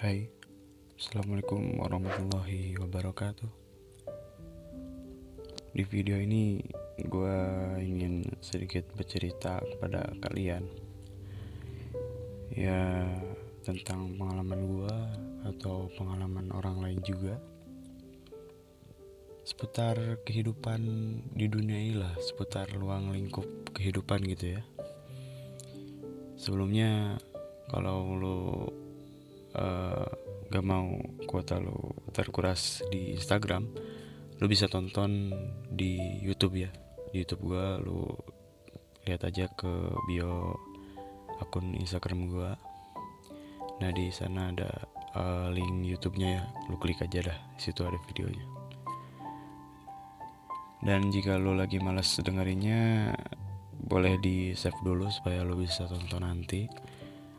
Hai, Assalamualaikum warahmatullahi wabarakatuh. Di video ini gue ingin sedikit bercerita kepada kalian. Ya tentang pengalaman gue atau pengalaman orang lain juga. Seputar kehidupan di dunia ini lah Seputar ruang lingkup kehidupan gitu ya. Sebelumnya kalau lo uh, gak mau kuota lo terkuras di Instagram lo bisa tonton di YouTube ya. Di YouTube gua lo lihat aja ke bio akun Instagram gua. Nah di sana ada uh, link YouTube-nya ya. Lo klik aja dah situ ada videonya. Dan jika lo lagi malas dengerinnya boleh di save dulu supaya lo bisa tonton nanti.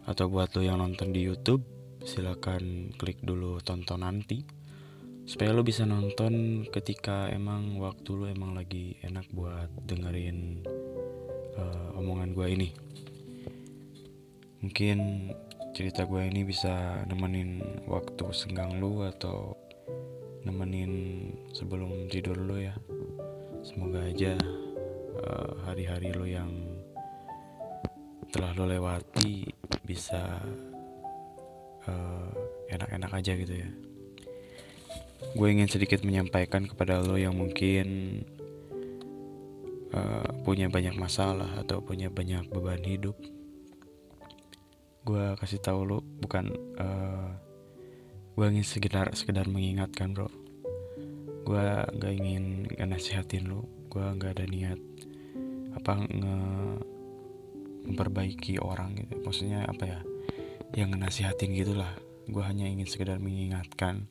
Atau buat lo yang nonton di YouTube silakan klik dulu tonton nanti. Supaya lo bisa nonton ketika emang waktu lo emang lagi enak buat dengerin uh, omongan gue ini. Mungkin cerita gue ini bisa nemenin waktu senggang lo atau nemenin sebelum tidur lo ya. Semoga aja uh, hari-hari lo yang telah lo lewati bisa enak-enak uh, aja gitu ya. Gue ingin sedikit menyampaikan kepada lo yang mungkin uh, punya banyak masalah atau punya banyak beban hidup. Gue kasih tahu lo bukan uh, gue ingin sekedar sekedar mengingatkan bro. Gue gak ingin nasihatin lo. Gue gak ada niat apa nge memperbaiki orang gitu. Maksudnya apa ya yang nasihatin gitulah. Gue hanya ingin sekedar mengingatkan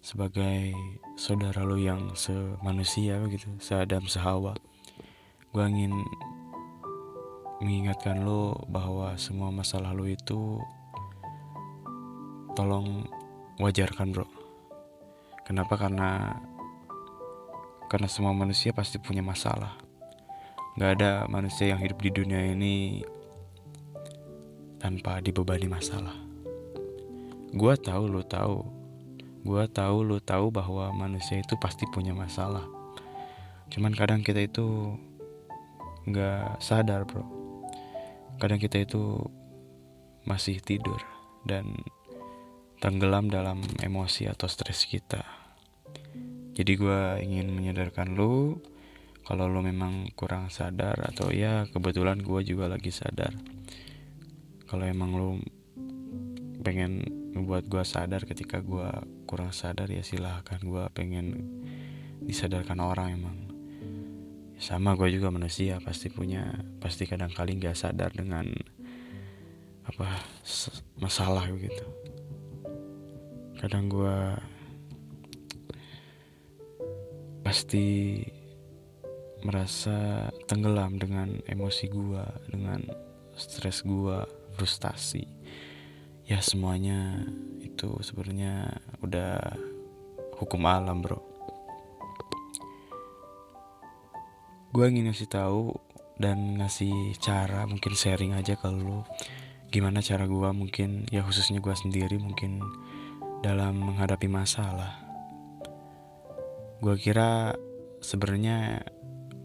sebagai saudara lo yang semanusia gitu seadam sehawa. Gue ingin mengingatkan lo bahwa semua masalah lo itu tolong wajarkan bro. Kenapa? Karena karena semua manusia pasti punya masalah. Gak ada manusia yang hidup di dunia ini tanpa dibebani masalah. Gua tahu lo tahu. Gua tahu lo tahu bahwa manusia itu pasti punya masalah. Cuman kadang kita itu nggak sadar bro. Kadang kita itu masih tidur dan tenggelam dalam emosi atau stres kita. Jadi gue ingin menyadarkan lo kalau lo memang kurang sadar atau ya kebetulan gue juga lagi sadar kalau emang lo pengen membuat gue sadar ketika gue kurang sadar ya silahkan gue pengen disadarkan orang emang. Sama gue juga manusia pasti punya pasti kadang kali nggak sadar dengan apa masalah gitu. Kadang gue pasti merasa tenggelam dengan emosi gua, dengan stres gua, frustasi. Ya semuanya itu sebenarnya udah hukum alam, Bro. Gua ingin ngasih tahu dan ngasih cara mungkin sharing aja kalau lu gimana cara gua mungkin ya khususnya gua sendiri mungkin dalam menghadapi masalah. Gua kira sebenarnya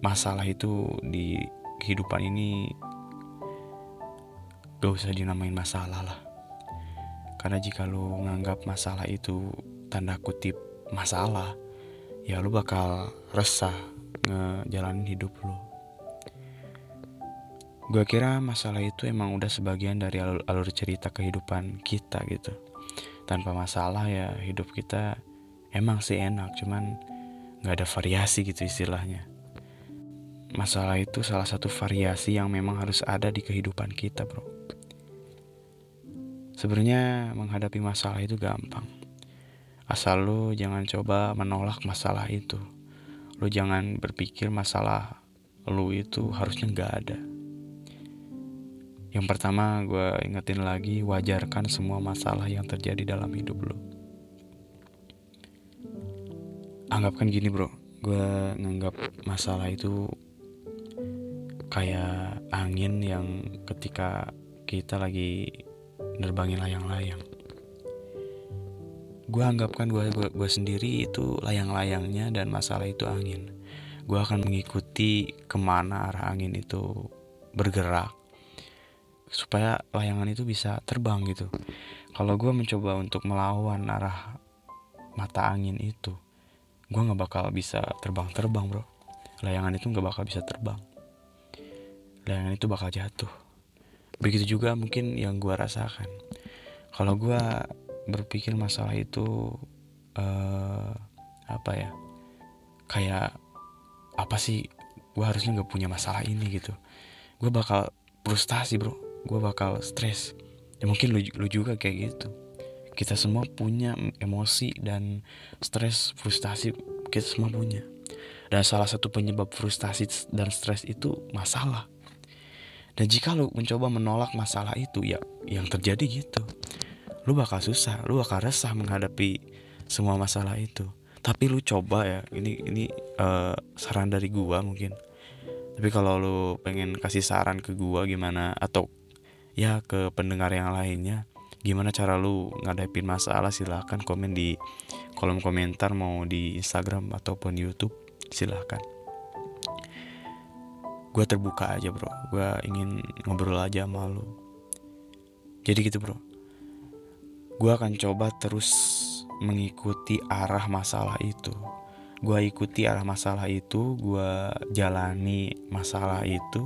masalah itu di kehidupan ini gak usah dinamain masalah lah. Karena jika lo nganggap masalah itu tanda kutip masalah ya lo bakal resah ngejalanin hidup lo gue kira masalah itu emang udah sebagian dari alur, alur cerita kehidupan kita gitu. Tanpa masalah ya hidup kita emang sih enak cuman nggak ada variasi gitu istilahnya. Masalah itu salah satu variasi yang memang harus ada di kehidupan kita, bro. Sebenarnya menghadapi masalah itu gampang. Asal lu jangan coba menolak masalah itu. Lu jangan berpikir masalah lu itu harusnya nggak ada. Yang pertama gue ingetin lagi wajarkan semua masalah yang terjadi dalam hidup lu. Anggapkan gini bro, gue nganggap masalah itu kayak angin yang ketika kita lagi nerbangin layang-layang. gue anggapkan gue gue sendiri itu layang-layangnya dan masalah itu angin. Gue akan mengikuti ke mana arah angin itu bergerak supaya layangan itu bisa terbang gitu. Kalau gue mencoba untuk melawan arah mata angin itu gue nggak bakal bisa terbang-terbang bro. Layangan itu nggak bakal bisa terbang. Layangan itu bakal jatuh begitu juga mungkin yang gue rasakan. Kalau gue berpikir masalah itu uh, apa ya kayak apa sih gue harusnya nggak punya masalah ini gitu. Gue bakal frustasi bro. Gue bakal stres. Ya mungkin lu, lu juga kayak gitu. Kita semua punya emosi dan stres frustasi kita semua punya. Dan salah satu penyebab frustasi dan stres itu masalah dan jika lu mencoba menolak masalah itu ya yang terjadi gitu. Lu bakal susah lu bakal resah menghadapi semua masalah itu. Tapi lu coba ya ini ini uh, saran dari gua mungkin. Tapi kalau lu pengen kasih saran ke gua gimana atau ya ke pendengar yang lainnya gimana cara lu ngadepin masalah silahkan komen di kolom komentar mau di Instagram ataupun YouTube silahkan gue terbuka aja bro. Gue ingin ngobrol aja sama lu. Jadi gitu bro. Gue akan coba terus mengikuti arah masalah itu. Gue ikuti arah masalah itu gue jalani masalah itu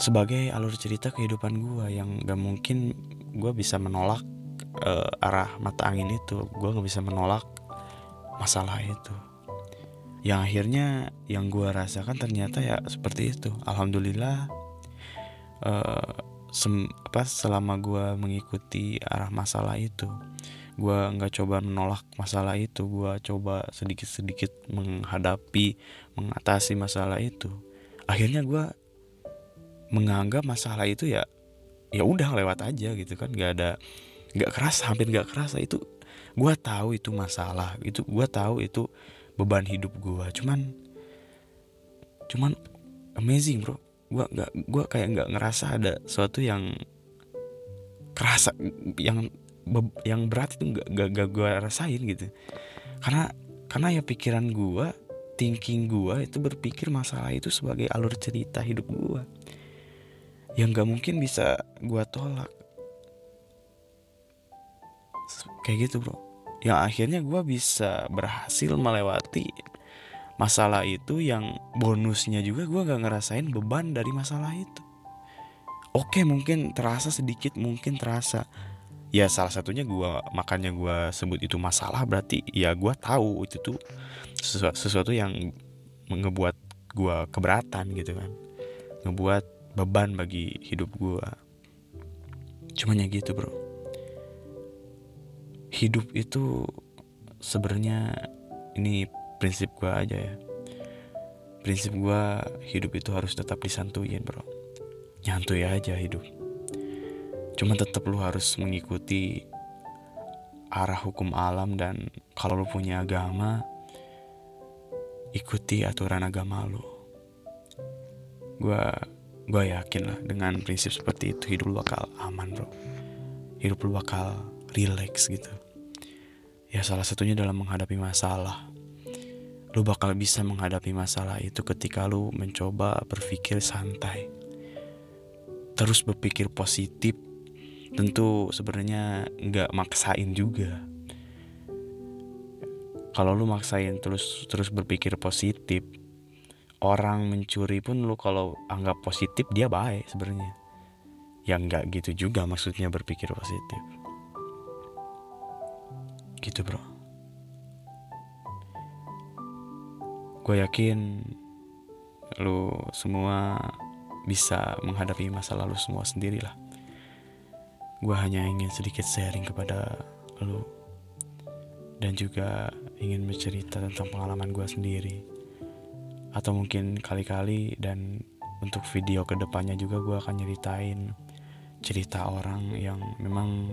sebagai alur cerita kehidupan gue yang gak mungkin gue bisa menolak uh, arah mata angin itu. Gue gak bisa menolak masalah itu yang akhirnya yang gue rasakan ternyata ya seperti itu. Alhamdulillah uh, sem apa selama gue mengikuti arah masalah itu gue nggak coba menolak masalah itu. Gue coba sedikit sedikit menghadapi mengatasi masalah itu. Akhirnya gue menganggap masalah itu ya ya udah lewat aja gitu kan. Nggak ada nggak kerasa hampir nggak kerasa. Itu gue tahu itu masalah itu gue tahu itu beban hidup gue cuman cuman amazing bro. Gue nggak gue kayak nggak ngerasa ada sesuatu yang kerasa yang yang berat itu nggak gak, gak gue rasain gitu. Karena karena ya pikiran gue thinking gue itu berpikir masalah itu sebagai alur cerita hidup gue yang gak mungkin bisa gue tolak. Kayak gitu bro yang akhirnya gue bisa berhasil melewati masalah itu yang bonusnya juga gue gak ngerasain beban dari masalah itu. Oke mungkin terasa sedikit mungkin terasa. Ya salah satunya gue makanya gue sebut itu masalah berarti ya gue tahu itu tuh sesuatu, sesuatu yang ngebuat gue keberatan gitu kan. Ngebuat beban bagi hidup gue cuman ya gitu bro hidup itu sebenarnya ini prinsip gue aja ya. Prinsip gue hidup itu harus tetap disantuin bro. Nyantuy aja hidup. Cuman tetap lu harus mengikuti arah hukum alam dan kalau lu punya agama ikuti aturan agama lu. Gue gue yakin lah dengan prinsip seperti itu hidup lu bakal aman bro. Hidup lu bakal relax gitu ya salah satunya dalam menghadapi masalah lu bakal bisa menghadapi masalah itu ketika lu mencoba berpikir santai. Terus berpikir positif. Tentu sebenarnya nggak maksain juga. Kalau lu maksain terus terus berpikir positif, orang mencuri pun lu kalau anggap positif dia baik sebenarnya. Ya nggak gitu juga maksudnya berpikir positif. Gitu bro. gue yakin lu semua bisa menghadapi masa lalu semua sendirilah gue hanya ingin sedikit sharing kepada lu dan juga ingin bercerita tentang pengalaman gue sendiri atau mungkin kali-kali dan untuk video ke depannya juga gue akan nyeritain cerita orang yang memang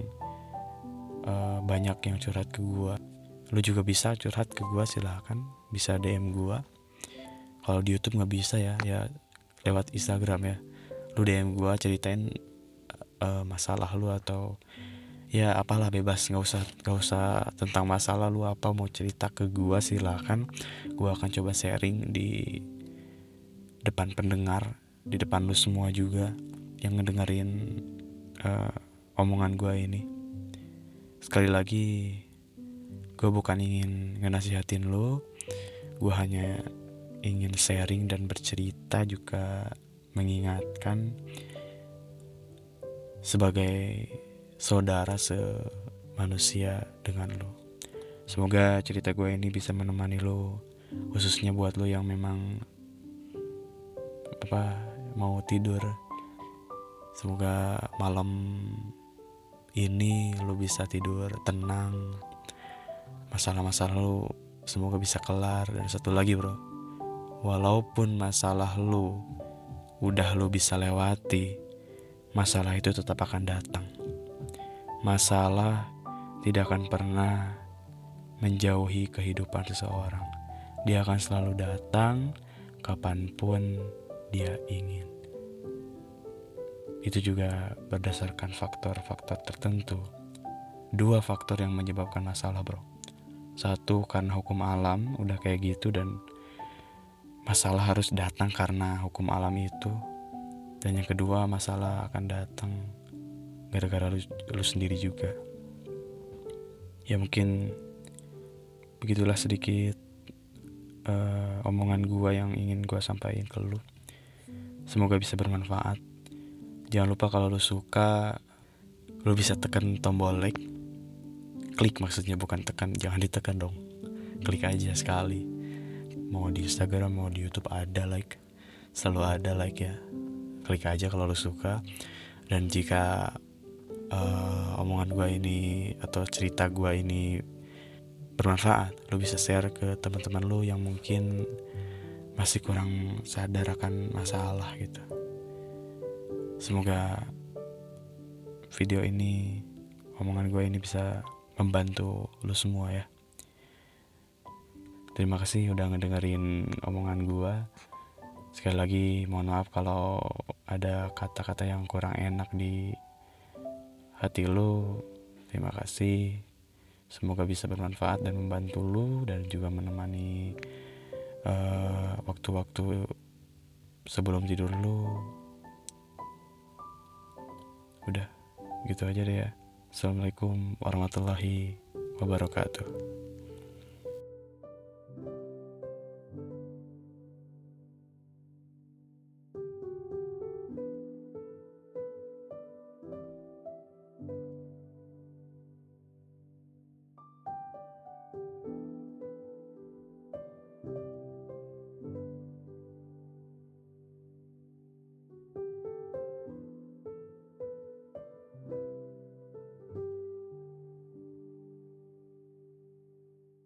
uh, banyak yang curhat ke gue lu juga bisa curhat ke gue silahkan bisa DM gue kalau di YouTube nggak bisa ya ya lewat Instagram ya. Lu DM gue ceritain uh, masalah lu atau ya apalah bebas. Nggak usah nggak usah tentang masalah lu apa mau cerita ke gua silahkan gua akan coba sharing di depan pendengar di depan lu semua juga yang ngedengerin uh, omongan gua ini sekali lagi gue bukan ingin ngenasihatin lo gue hanya ingin sharing dan bercerita juga mengingatkan sebagai saudara semanusia dengan lo. Semoga cerita gue ini bisa menemani lo, khususnya buat lo yang memang apa mau tidur. Semoga malam ini lo bisa tidur tenang. Masalah-masalah lo semoga bisa kelar dan satu lagi bro. Walaupun masalah lo udah lo bisa lewati, masalah itu tetap akan datang Masalah tidak akan pernah menjauhi kehidupan seseorang. Dia akan selalu datang kapan pun dia ingin. Itu juga berdasarkan faktor-faktor tertentu. Dua faktor yang menyebabkan masalah, bro. Satu karena hukum alam udah kayak gitu dan masalah harus datang karena hukum alam itu. Dan yang kedua masalah akan datang gara-gara lu, lu sendiri juga ya mungkin begitulah sedikit uh, omongan gua yang ingin gua sampaikan ke lu semoga bisa bermanfaat jangan lupa kalau lu suka lu bisa tekan tombol like. Klik maksudnya bukan tekan jangan ditekan dong. Klik aja sekali. Mau di Instagram mau di YouTube ada like. Selalu ada like ya. Klik aja kalau lu suka. Dan jika uh, omongan gue ini atau cerita gue ini bermanfaat lo bisa share ke teman-teman lo yang mungkin masih kurang sadar akan masalah gitu semoga video ini omongan gue ini bisa membantu lo semua ya terima kasih udah ngedengerin omongan gue sekali lagi mohon maaf kalau ada kata-kata yang kurang enak di hati lu. Terima kasih. Semoga bisa bermanfaat dan membantu lu dan juga menemani eh, waktu-waktu uh, sebelum tidur lu. Udah, gitu aja deh ya. Assalamualaikum warahmatullahi wabarakatuh.